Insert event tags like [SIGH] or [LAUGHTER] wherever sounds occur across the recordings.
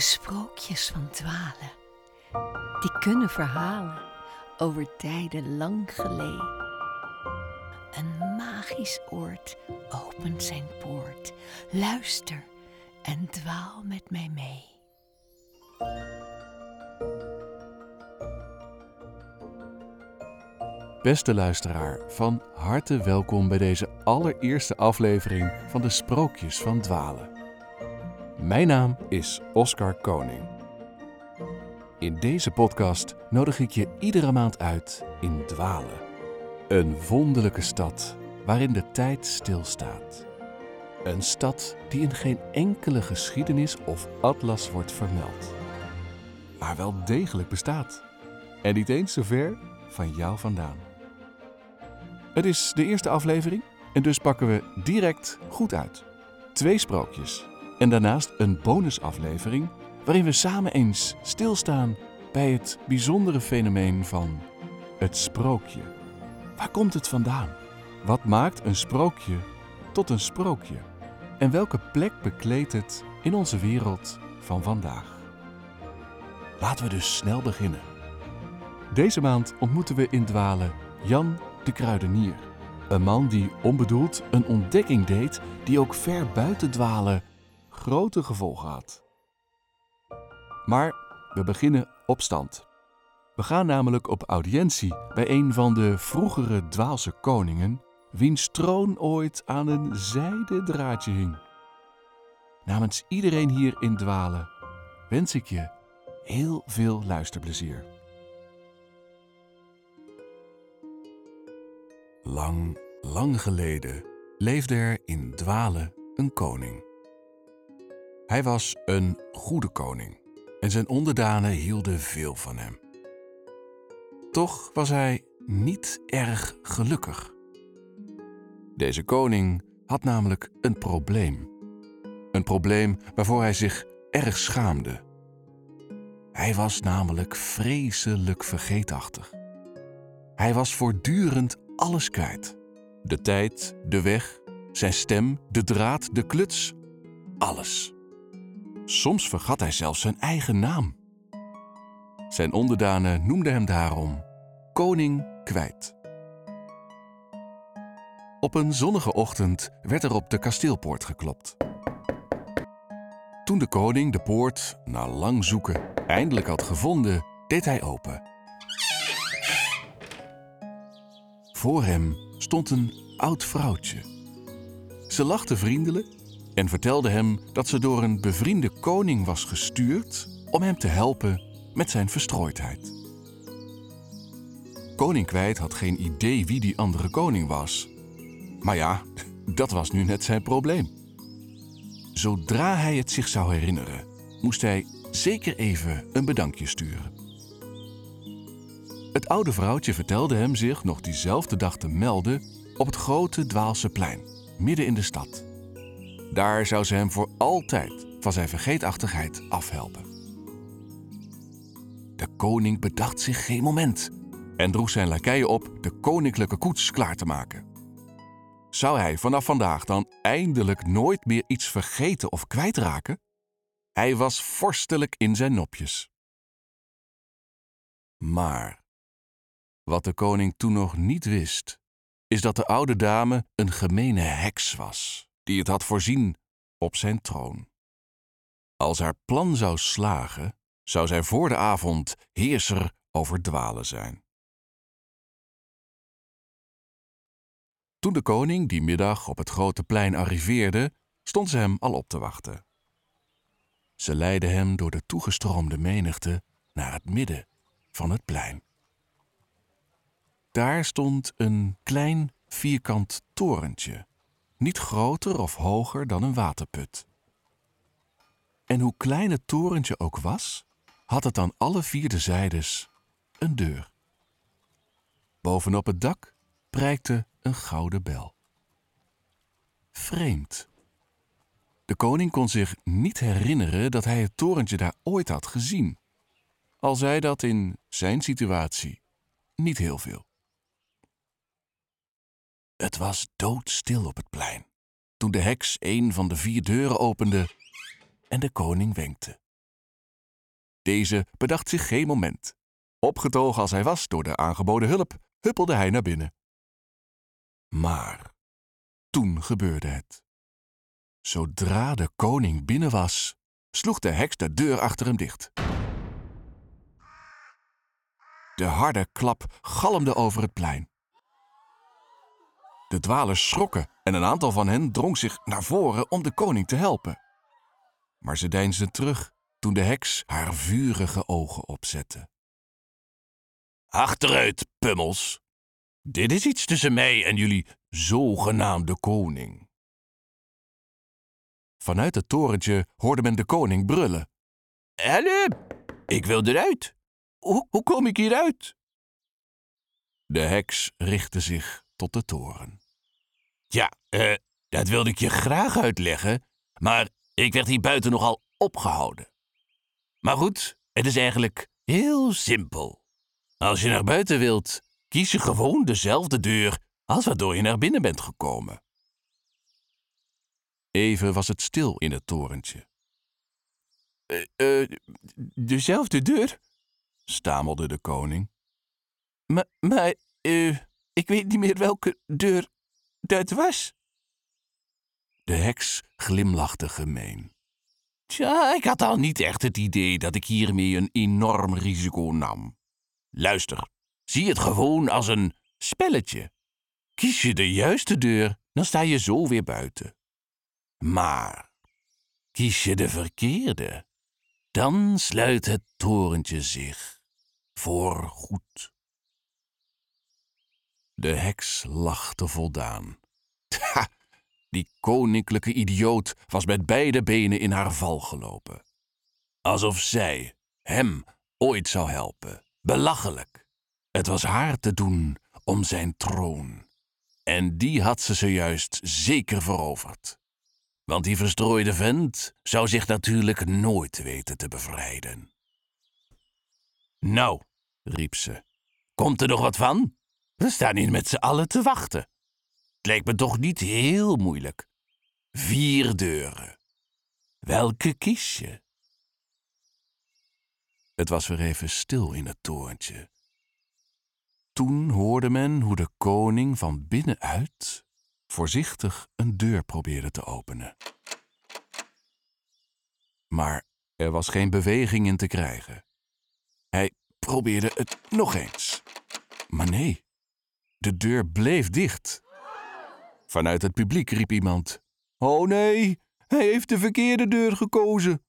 De sprookjes van dwalen, die kunnen verhalen over tijden lang geleden. Een magisch oord opent zijn poort. Luister en dwaal met mij mee. Beste luisteraar, van harte welkom bij deze allereerste aflevering van de Sprookjes van Dwalen. Mijn naam is Oscar Koning. In deze podcast nodig ik je iedere maand uit in Dwalen. Een wonderlijke stad waarin de tijd stilstaat. Een stad die in geen enkele geschiedenis of atlas wordt vermeld. Maar wel degelijk bestaat. En niet eens zo ver van jou vandaan. Het is de eerste aflevering en dus pakken we direct goed uit. Twee sprookjes en daarnaast een bonusaflevering waarin we samen eens stilstaan bij het bijzondere fenomeen van het sprookje. Waar komt het vandaan? Wat maakt een sprookje tot een sprookje? En welke plek bekleedt het in onze wereld van vandaag? Laten we dus snel beginnen. Deze maand ontmoeten we in Dwalen Jan de Kruidenier. Een man die onbedoeld een ontdekking deed die ook ver buiten Dwalen grote gevolgen had. Maar we beginnen op stand. We gaan namelijk op audiëntie bij een van de vroegere Dwaalse koningen, wiens troon ooit aan een zijden draadje hing. Namens iedereen hier in Dwalen wens ik je heel veel luisterplezier. Lang, lang geleden leefde er in Dwalen een koning. Hij was een goede koning en zijn onderdanen hielden veel van hem. Toch was hij niet erg gelukkig. Deze koning had namelijk een probleem. Een probleem waarvoor hij zich erg schaamde. Hij was namelijk vreselijk vergeetachtig. Hij was voortdurend alles kwijt. De tijd, de weg, zijn stem, de draad, de kluts, alles. Soms vergat hij zelfs zijn eigen naam. Zijn onderdanen noemden hem daarom Koning Kwijt. Op een zonnige ochtend werd er op de kasteelpoort geklopt. Toen de koning de poort, na lang zoeken, eindelijk had gevonden, deed hij open. Voor hem stond een oud vrouwtje. Ze lachte vriendelijk en vertelde hem dat ze door een bevriende koning was gestuurd om hem te helpen met zijn verstrooidheid. Koning Kwijt had geen idee wie die andere koning was. Maar ja, [LAUGHS] dat was nu net zijn probleem. Zodra hij het zich zou herinneren, moest hij zeker even een bedankje sturen. Het oude vrouwtje vertelde hem zich nog diezelfde dag te melden op het grote Dwaalse plein, midden in de stad. Daar zou ze hem voor altijd van zijn vergeetachtigheid afhelpen. De koning bedacht zich geen moment en droeg zijn lakeien op de koninklijke koets klaar te maken. Zou hij vanaf vandaag dan eindelijk nooit meer iets vergeten of kwijtraken? Hij was vorstelijk in zijn nopjes. Maar wat de koning toen nog niet wist, is dat de oude dame een gemene heks was, die het had voorzien op zijn troon. Als haar plan zou slagen, zou zij voor de avond heerser over dwalen zijn. Toen de koning die middag op het grote plein arriveerde, stond ze hem al op te wachten. Ze leidde hem door de toegestroomde menigte naar het midden van het plein. Daar stond een klein vierkant torentje, niet groter of hoger dan een waterput. En hoe klein het torentje ook was, had het aan alle vier de zijdes een deur. Bovenop het dak prijkte een gouden bel. Vreemd. De koning kon zich niet herinneren dat hij het torentje daar ooit had gezien, al zei dat in zijn situatie niet heel veel. Het was doodstil op het plein toen de heks een van de vier deuren opende en de koning wenkte. Deze bedacht zich geen moment. Opgetogen als hij was door de aangeboden hulp, huppelde hij naar binnen. Maar toen gebeurde het. Zodra de koning binnen was, sloeg de heks de deur achter hem dicht. De harde klap galmde over het plein. De dwalers schrokken en een aantal van hen drong zich naar voren om de koning te helpen. Maar ze deinsden terug toen de heks haar vurige ogen opzette. Achteruit, pummels! Dit is iets tussen mij en jullie zogenaamde koning. Vanuit het torentje hoorde men de koning brullen. Help! Ik wil eruit! Hoe, hoe kom ik hieruit? De heks richtte zich tot de toren. Ja, eh, dat wilde ik je graag uitleggen, maar ik werd hier buiten nogal opgehouden. Maar goed, het is eigenlijk heel simpel. Als je naar buiten wilt, kies je gewoon dezelfde deur als waardoor je naar binnen bent gekomen. Even was het stil in het torentje. Uh, uh, dezelfde deur? stamelde de koning. Maar, maar ik weet niet meer welke deur dat was. De heks glimlachte gemeen. Tja, ik had al niet echt het idee dat ik hiermee een enorm risico nam. Luister, zie het gewoon als een spelletje. Kies je de juiste deur, dan sta je zo weer buiten. Maar kies je de verkeerde, dan sluit het torentje zich voor goed. De heks lachte voldaan. Die koninklijke idioot was met beide benen in haar val gelopen. Alsof zij hem ooit zou helpen. Belachelijk. Het was haar te doen om zijn troon. En die had ze zojuist zeker veroverd. Want die verstrooide vent zou zich natuurlijk nooit weten te bevrijden. Nou, riep ze, komt er nog wat van? We staan hier met z'n allen te wachten. Het lijkt me toch niet heel moeilijk. Vier deuren. Welke kies je? Het was weer even stil in het torentje. Toen hoorde men hoe de koning van binnenuit voorzichtig een deur probeerde te openen. Maar er was geen beweging in te krijgen. Hij probeerde het nog eens. Maar nee, de deur bleef dicht. Vanuit het publiek riep iemand: Oh nee, hij heeft de verkeerde deur gekozen.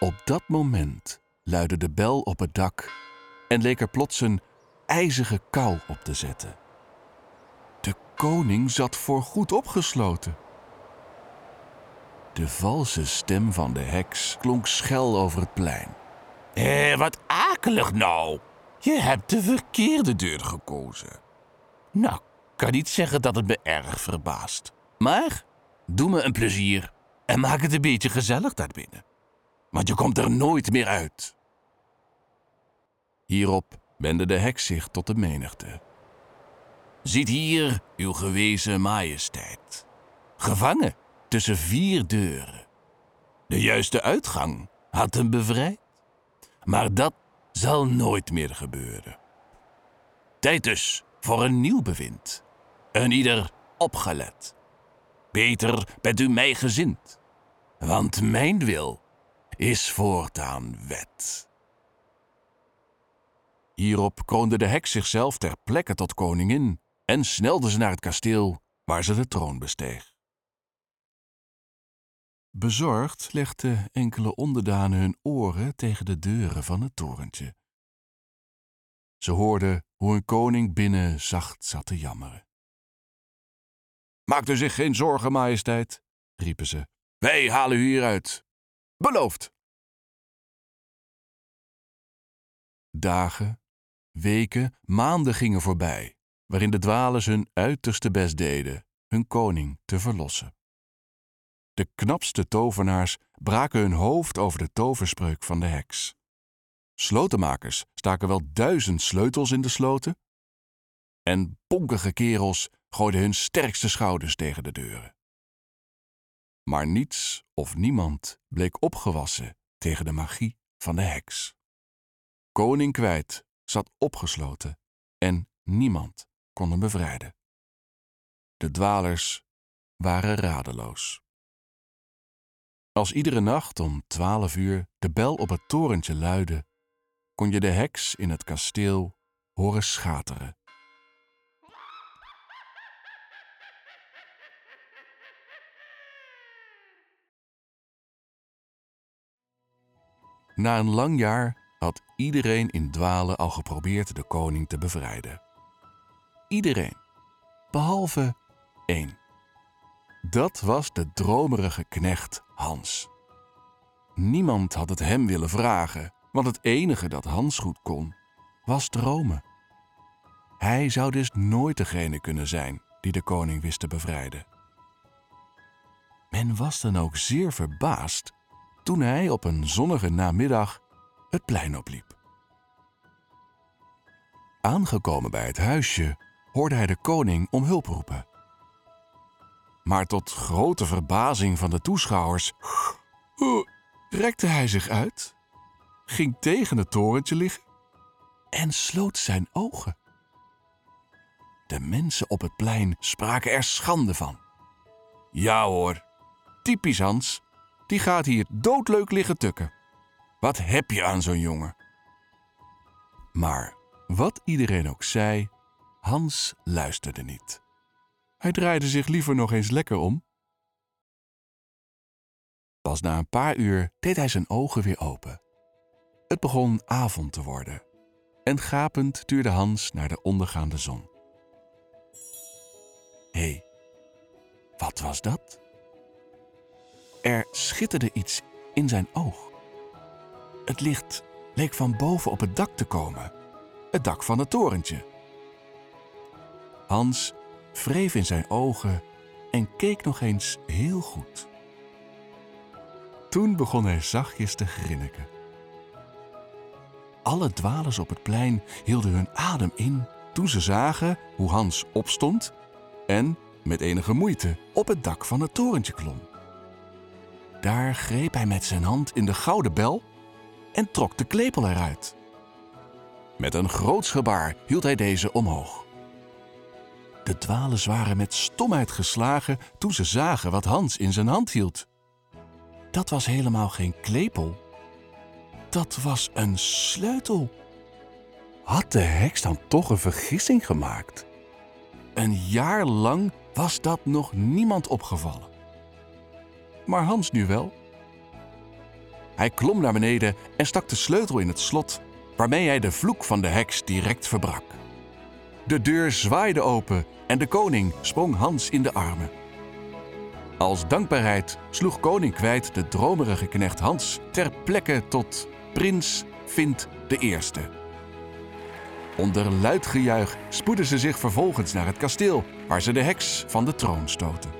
Op dat moment luidde de bel op het dak en leek er plots een ijzige kou op te zetten. De koning zat voorgoed opgesloten. De valse stem van de heks klonk schel over het plein. Eh, wat akelig nou! Je hebt de verkeerde deur gekozen. Nou, kan niet zeggen dat het me erg verbaast. Maar doe me een plezier en maak het een beetje gezellig daarbinnen. Want je komt er nooit meer uit. Hierop wendde de heks zich tot de menigte. Ziet hier uw gewezen majesteit. Gevangen tussen vier deuren. De juiste uitgang had hem bevrijd. Maar dat zal nooit meer gebeuren. Tijd dus voor een nieuw bewind. En ieder opgelet. Beter bent u mij gezind, want mijn wil is voortaan wet. Hierop kroonde de heks zichzelf ter plekke tot koningin en snelde ze naar het kasteel waar ze de troon besteeg. Bezorgd legden enkele onderdanen hun oren tegen de deuren van het torentje. Ze hoorden hoe een koning binnen zacht zat te jammeren. Maak u zich geen zorgen, majesteit, riepen ze. Wij halen u hieruit. Beloofd. Dagen, weken, maanden gingen voorbij, waarin de dwalers hun uiterste best deden hun koning te verlossen. De knapste tovenaars braken hun hoofd over de toverspreuk van de heks. Slotenmakers staken wel duizend sleutels in de sloten. En bonkige kerels gooiden hun sterkste schouders tegen de deuren. Maar niets of niemand bleek opgewassen tegen de magie van de heks. Koning Kwijt zat opgesloten en niemand kon hem bevrijden. De dwalers waren radeloos. Als iedere nacht om twaalf uur de bel op het torentje luidde, kon je de heks in het kasteel horen schateren. Na een lang jaar had iedereen in dwalen al geprobeerd de koning te bevrijden. Iedereen, behalve één. Dat was de dromerige knecht Hans. Niemand had het hem willen vragen, want het enige dat Hans goed kon, was dromen. Hij zou dus nooit degene kunnen zijn die de koning wist te bevrijden. Men was dan ook zeer verbaasd toen hij op een zonnige namiddag het plein opliep. Aangekomen bij het huisje hoorde hij de koning om hulp roepen. Maar tot grote verbazing van de toeschouwers rekte hij zich uit, ging tegen het torentje liggen en sloot zijn ogen. De mensen op het plein spraken er schande van. Ja hoor, typisch Hans, die gaat hier doodleuk liggen tukken. Wat heb je aan zo'n jongen? Maar wat iedereen ook zei, Hans luisterde niet. Hij draaide zich liever nog eens lekker om. Pas na een paar uur deed hij zijn ogen weer open. Het begon avond te worden en gapend tuurde Hans naar de ondergaande zon. Hé, hey, wat was dat? Er schitterde iets in zijn oog. Het licht leek van boven op het dak te komen, het dak van het torentje. Hans wreef in zijn ogen en keek nog eens heel goed. Toen begon hij zachtjes te grinniken. Alle dwalers op het plein hielden hun adem in toen ze zagen hoe Hans opstond en met enige moeite op het dak van het torentje klom. Daar greep hij met zijn hand in de gouden bel en trok de klepel eruit. Met een groots gebaar hield hij deze omhoog. De dwalers waren met stomheid geslagen toen ze zagen wat Hans in zijn hand hield. Dat was helemaal geen klepel. Dat was een sleutel. Had de heks dan toch een vergissing gemaakt? Een jaar lang was dat nog niemand opgevallen. Maar Hans nu wel. Hij klom naar beneden en stak de sleutel in het slot, waarmee hij de vloek van de heks direct verbrak. De deur zwaaide open en de koning sprong Hans in de armen. Als dankbaarheid sloeg koning kwijt de dromerige knecht Hans ter plekke tot prins Vint de Eerste. Onder luid gejuich spoedden ze zich vervolgens naar het kasteel, waar ze de heks van de troon stoten.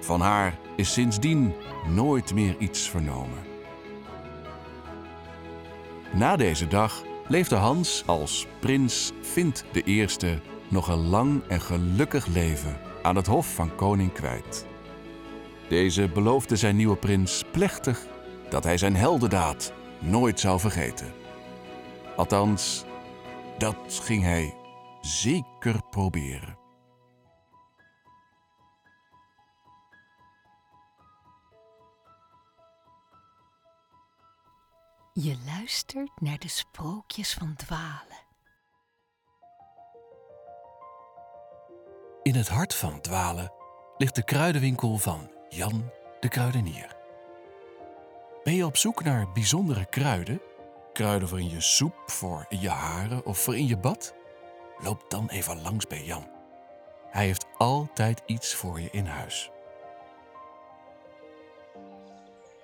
Van haar is sindsdien nooit meer iets vernomen. Na deze dag leefde Hans als prins Vint Eerste nog een lang en gelukkig leven aan het hof van koning Kwijt. Deze beloofde zijn nieuwe prins plechtig dat hij zijn heldendaad nooit zou vergeten. Althans, dat ging hij zeker proberen. Je luistert naar de sprookjes van Dwalen. In het hart van Dwalen ligt de kruidenwinkel van Jan de Kruidenier. Ben je op zoek naar bijzondere kruiden? Kruiden voor in je soep, voor je haren of voor in je bad? Loop dan even langs bij Jan. Hij heeft altijd iets voor je in huis.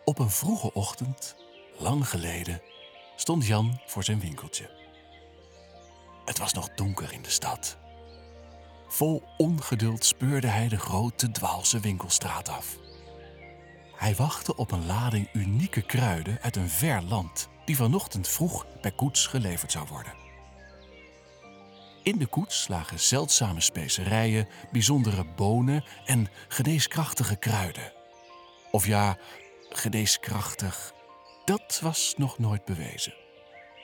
Op een vroege ochtend lang geleden stond Jan voor zijn winkeltje. Het was nog donker in de stad. Vol ongeduld speurde hij de grote dwaalse winkelstraat af. Hij wachtte op een lading unieke kruiden uit een ver land, die vanochtend vroeg bij koets geleverd zou worden. In de koets lagen zeldzame specerijen, bijzondere bonen en geneeskrachtige kruiden. Of ja, geneeskrachtig Dat was nog nooit bewezen.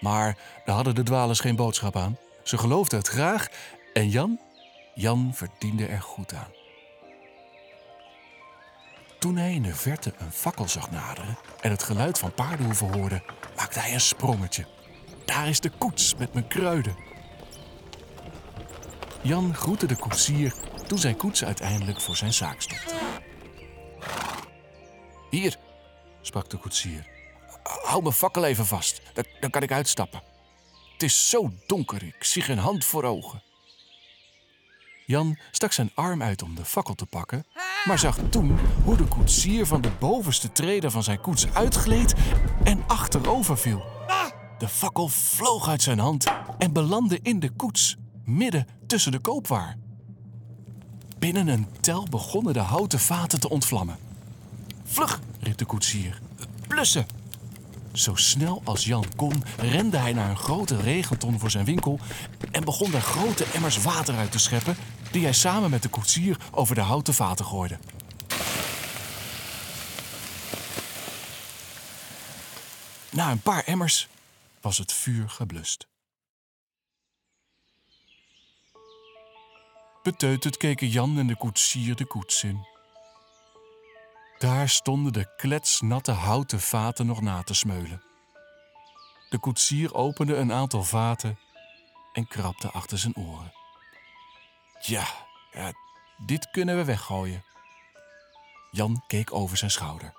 Maar daar hadden de dwalers geen boodschap aan. Ze geloofden het graag en Jan, Jan verdiende er goed aan. Toen hij in de verte een fakkel zag naderen en het geluid van paardenhoeven hoorde, maakte hij een sprongetje. Daar is de koets met mijn kruiden. Jan groette de koetsier toen zijn koets uiteindelijk voor zijn zaak stond. Hier, sprak de koetsier. Hou mijn fakkel even vast, dan, dan kan ik uitstappen. Het is zo donker, ik zie geen hand voor ogen. Jan stak zijn arm uit om de fakkel te pakken, maar zag toen hoe de koetsier van de bovenste treden van zijn koets uitgleed en achterover viel. De fakkel vloog uit zijn hand en belandde in de koets, midden tussen de koopwaar. Binnen een tel begonnen de houten vaten te ontvlammen. Vlug, riep de koetsier. Blussen! Zo snel als Jan kon, rende hij naar een grote regenton voor zijn winkel en begon daar grote emmers water uit te scheppen, die hij samen met de koetsier over de houten vaten gooide. Na een paar emmers was het vuur geblust. Beteuterd keken Jan en de koetsier de koets in. Daar stonden de kletsnatte houten vaten nog na te smeulen. De koetsier opende een aantal vaten en krabde achter zijn oren. Ja, ja, dit kunnen we weggooien. Jan keek over zijn schouder.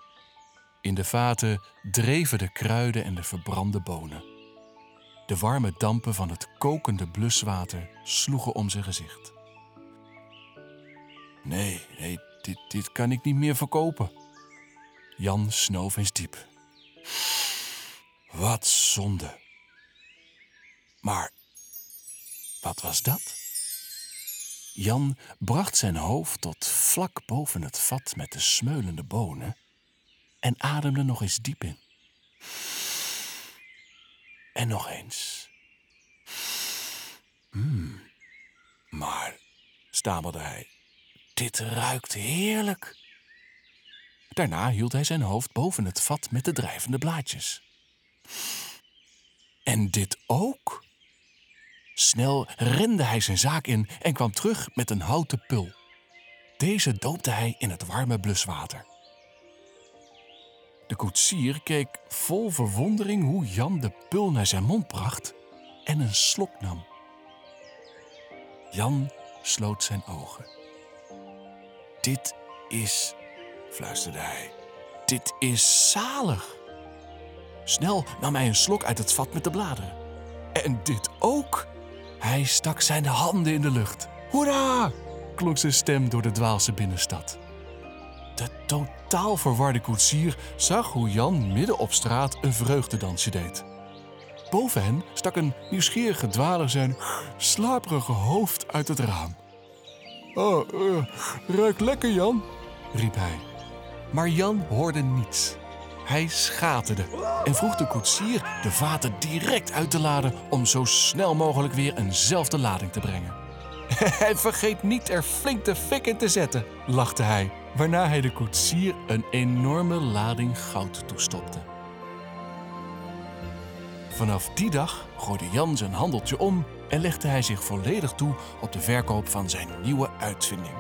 In de vaten dreven de kruiden en de verbrande bonen. De warme dampen van het kokende bluswater sloegen om zijn gezicht. Nee, nee, dit, dit kan ik niet meer verkopen. Jan snoof eens diep. Wat zonde. Maar wat was dat? Jan bracht zijn hoofd tot vlak boven het vat met de smeulende bonen en ademde nog eens diep in. En nog eens. Hmm, maar, stamelde hij, dit ruikt heerlijk. Daarna hield hij zijn hoofd boven het vat met de drijvende blaadjes. En dit ook? Snel rende hij zijn zaak in en kwam terug met een houten pul. Deze doopte hij in het warme bluswater. De koetsier keek vol verwondering hoe Jan de pul naar zijn mond bracht en een slok nam. Jan sloot zijn ogen. Dit is, fluisterde hij, dit is zalig. Snel nam hij een slok uit het vat met de bladeren. En dit ook? Hij stak zijn handen in de lucht. Hoera! klonk zijn stem door de Dwaalse binnenstad. De totaal verwarde koetsier zag hoe Jan midden op straat een vreugdedansje deed. Boven hen stak een nieuwsgierige dwaler zijn slaperige hoofd uit het raam. Oh, uh, ruikt lekker, Jan, riep hij. Maar Jan hoorde niets. Hij schaterde en vroeg de koetsier de vaten direct uit te laden om zo snel mogelijk weer eenzelfde lading te brengen. [LAUGHS] En vergeet niet er flink de fik in te zetten, lachte hij, waarna hij de koetsier een enorme lading goud toestopte. Vanaf die dag gooide Jan zijn handeltje om en legde hij zich volledig toe op de verkoop van zijn nieuwe uitvinding.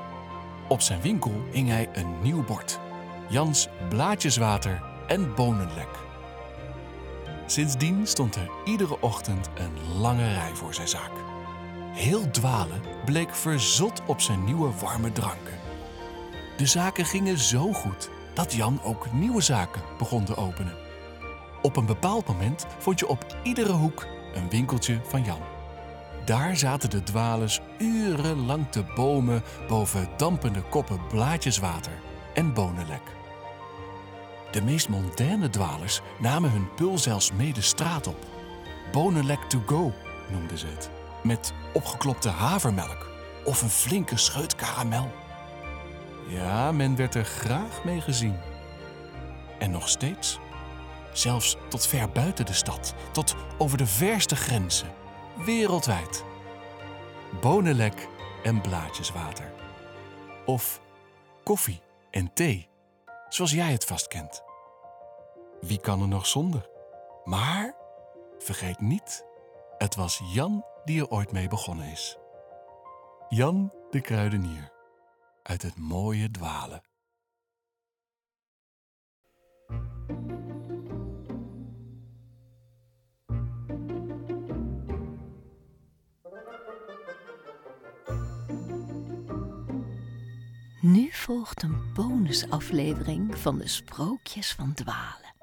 Op zijn winkel hing hij een nieuw bord: Jans blaadjeswater en bonenlek. Sindsdien stond er iedere ochtend een lange rij voor zijn zaak. Heel Dwalen bleek verzot op zijn nieuwe warme dranken. De zaken gingen zo goed dat Jan ook nieuwe zaken begon te openen. Op een bepaald moment vond je op iedere hoek een winkeltje van Jan. Daar zaten de dwalers urenlang te bomen boven dampende koppen blaadjeswater en bonenlek. De meest moderne dwalers namen hun pul zelfs mee de straat op. Bonenlek to go noemden ze het. Met opgeklopte havermelk of een flinke scheut karamel. Ja, men werd er graag mee gezien. En nog steeds. Zelfs tot ver buiten de stad, tot over de verste grenzen. Wereldwijd. Bonenlek en blaadjeswater. Of koffie en thee, zoals jij het vast kent. wie kan er nog zonder? Maar vergeet niet, het was Jan die er ooit mee begonnen is. Jan de kruidenier uit het mooie dwalen. Nu volgt een bonusaflevering van de Sprookjes van Dwalen.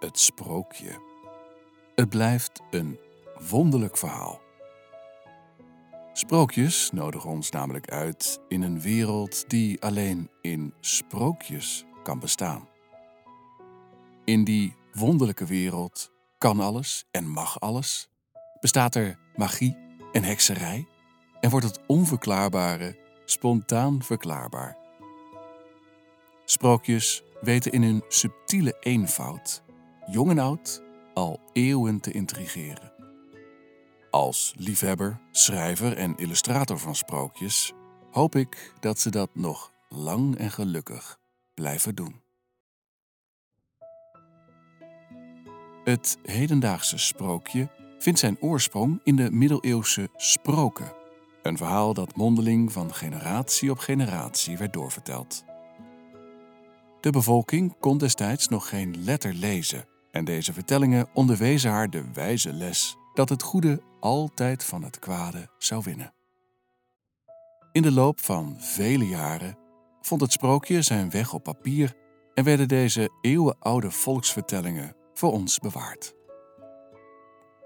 Het sprookje. Het blijft een wonderlijk verhaal. Sprookjes nodigen ons namelijk uit in een wereld die alleen in sprookjes kan bestaan. In die wonderlijke wereld kan alles en mag alles. Bestaat er magie en hekserij en wordt het onverklaarbare spontaan verklaarbaar. Sprookjes weten in hun subtiele eenvoud, jong en oud, al eeuwen te intrigeren. Als liefhebber, schrijver en illustrator van sprookjes hoop ik dat ze dat nog lang en gelukkig blijven doen. Het hedendaagse sprookje vindt zijn oorsprong in de middeleeuwse sproken, een verhaal dat mondeling van generatie op generatie werd doorverteld. De bevolking kon destijds nog geen letter lezen en deze vertellingen onderwezen haar de wijze les dat het goede altijd van het kwade zou winnen. In de loop van vele jaren vond het sprookje zijn weg op papier en werden deze eeuwenoude volksvertellingen voor ons bewaard.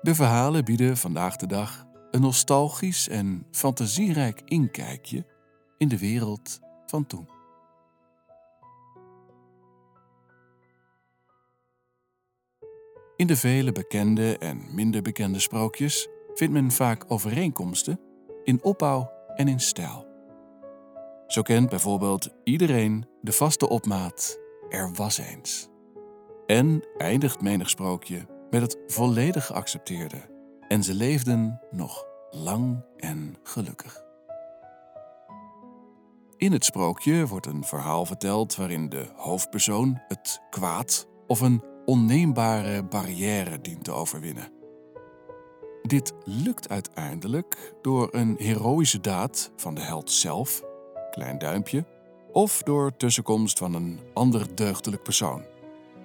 De verhalen bieden vandaag de dag een nostalgisch en fantasierijk inkijkje in de wereld van toen. In de vele bekende en minder bekende sprookjes vindt men vaak overeenkomsten in opbouw en in stijl. Zo kent bijvoorbeeld iedereen de vaste opmaat er was eens. En eindigt menig sprookje met het volledig geaccepteerde. En ze leefden nog lang en gelukkig. In het sprookje wordt een verhaal verteld waarin de hoofdpersoon het kwaad of een onneembare barrière dient te overwinnen. Dit lukt uiteindelijk door een heroïsche daad van de held zelf, klein duimpje, of door tussenkomst van een ander deugdelijk persoon,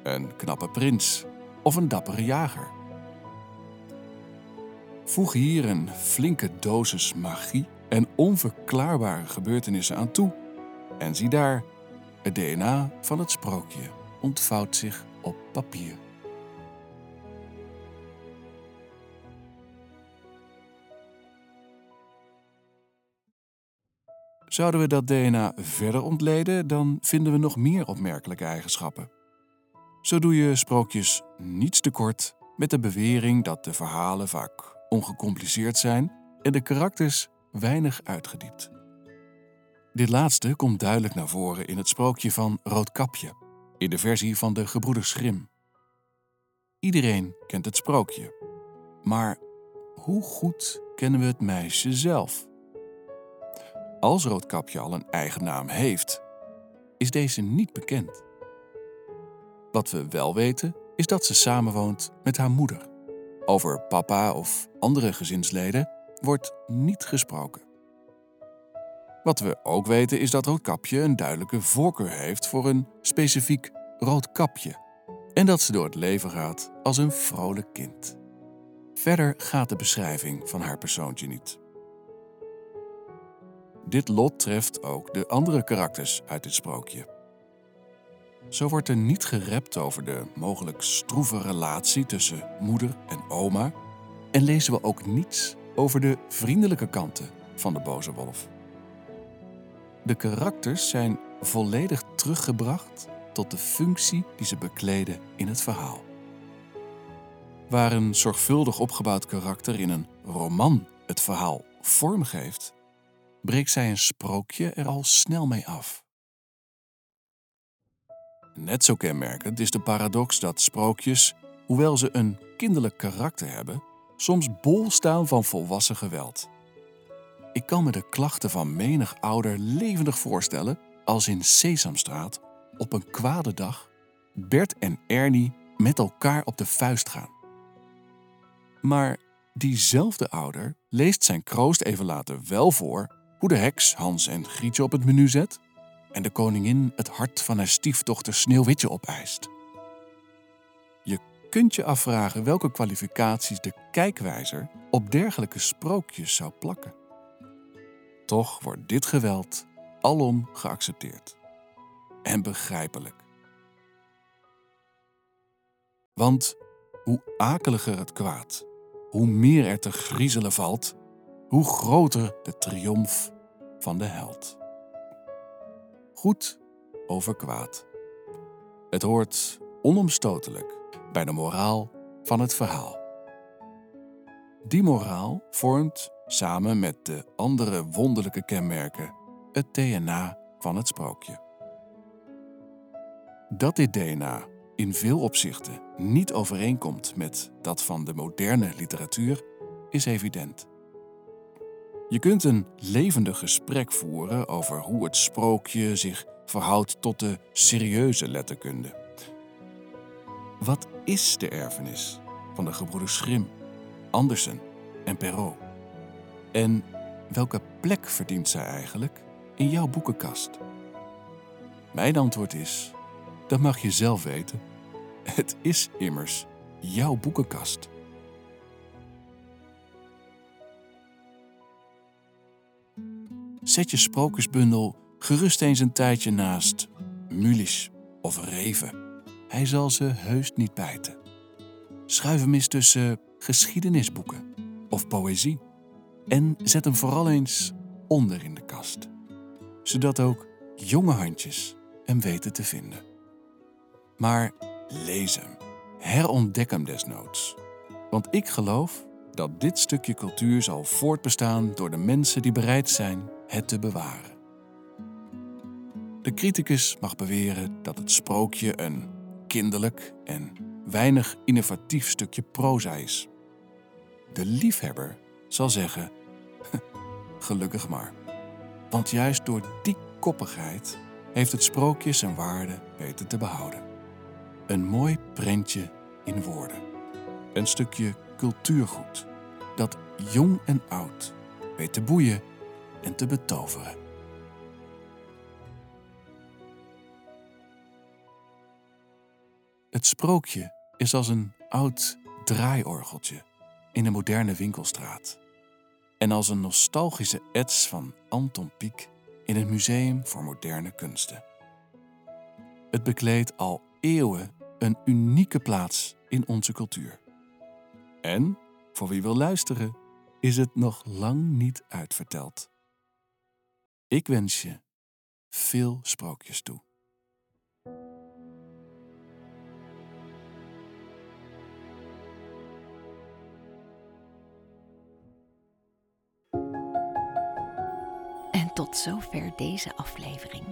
een knappe prins of een dappere jager. Voeg hier een flinke dosis magie en onverklaarbare gebeurtenissen aan toe en zie daar, het DNA van het sprookje ontvouwt zich op papier. Zouden we dat DNA verder ontleden, dan vinden we nog meer opmerkelijke eigenschappen. Zo doe je sprookjes niets te kort met de bewering dat de verhalen vaak ongecompliceerd zijn en de karakters weinig uitgediept. Dit laatste komt duidelijk naar voren in het sprookje van Roodkapje, in de versie van de gebroeders Grimm. Iedereen kent het sprookje, maar hoe goed kennen we het meisje zelf? Als Roodkapje al een eigen naam heeft, is deze niet bekend. Wat we wel weten, is dat ze samenwoont met haar moeder. Over papa of andere gezinsleden wordt niet gesproken. Wat we ook weten is dat Roodkapje een duidelijke voorkeur heeft voor een specifiek roodkapje en dat ze door het leven gaat als een vrolijk kind. Verder gaat de beschrijving van haar persoontje niet. Dit lot treft ook de andere karakters uit dit sprookje. Zo wordt er niet gerept over de mogelijk stroeve relatie tussen moeder en oma en lezen we ook niets over de vriendelijke kanten van de boze wolf. De karakters zijn volledig teruggebracht tot de functie die ze bekleden in het verhaal. Waar een zorgvuldig opgebouwd karakter in een roman het verhaal vormgeeft, breekt zij een sprookje er al snel mee af. Net zo kenmerkend is de paradox dat sprookjes, hoewel ze een kinderlijk karakter hebben, soms bol staan van volwassen geweld. Ik kan me de klachten van menig ouder levendig voorstellen als in Sesamstraat op een kwade dag Bert en Ernie met elkaar op de vuist gaan. Maar diezelfde ouder leest zijn kroost even later wel voor hoe de heks Hans en Grietje op het menu zet en de koningin het hart van haar stiefdochter Sneeuwwitje opeist. Je kunt je afvragen welke kwalificaties de kijkwijzer op dergelijke sprookjes zou plakken. Toch wordt dit geweld alom geaccepteerd. En begrijpelijk. Want hoe akeliger het kwaad, hoe meer er te griezelen valt, hoe groter de triomf van de held. Goed over kwaad. Het hoort onomstotelijk bij de moraal van het verhaal. Die moraal vormt samen met de andere wonderlijke kenmerken het DNA van het sprookje. Dat dit DNA in veel opzichten niet overeenkomt met dat van de moderne literatuur, is evident. Je kunt een levendig gesprek voeren over hoe het sprookje zich verhoudt tot de serieuze letterkunde. Wat is de erfenis van de gebroeders Grimm, Andersen en Perrault? En welke plek verdient zij eigenlijk in jouw boekenkast? Mijn antwoord is: dat mag je zelf weten. Het is immers jouw boekenkast. Zet je sprookjesbundel gerust eens een tijdje naast Mulisch of Reven. Hij zal ze heus niet bijten. Schuif hem eens tussen geschiedenisboeken of poëzie. En zet hem vooral eens onder in de kast, zodat ook jonge handjes hem weten te vinden. Maar lees hem, herontdek hem desnoods. Want ik geloof dat dit stukje cultuur zal voortbestaan door de mensen die bereid zijn het te bewaren. De criticus mag beweren dat het sprookje een kinderlijk en weinig innovatief stukje proza is. De liefhebber zal zeggen: gelukkig maar. Want juist door die koppigheid heeft het sprookje zijn waarde weten te behouden. Een mooi prentje in woorden. Een stukje cultuurgoed dat jong en oud weet te boeien en te betoveren. Het sprookje is als een oud draaiorgeltje in een moderne winkelstraat. En als een nostalgische ets van Anton Pieck in het Museum voor Moderne Kunsten. Het bekleedt al eeuwen een unieke plaats in onze cultuur. En, voor wie wil luisteren, is het nog lang niet uitverteld. Ik wens je veel sprookjes toe. En tot zover deze aflevering.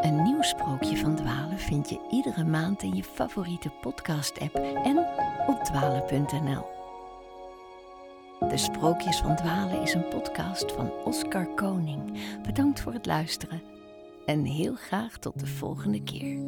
Een nieuw sprookje van Dwalen vind je iedere maand in je favoriete podcast-app en op dwalen.nl. De Sprookjes van Dwalen is een podcast van Oscar Koning. Bedankt voor het luisteren en heel graag tot de volgende keer.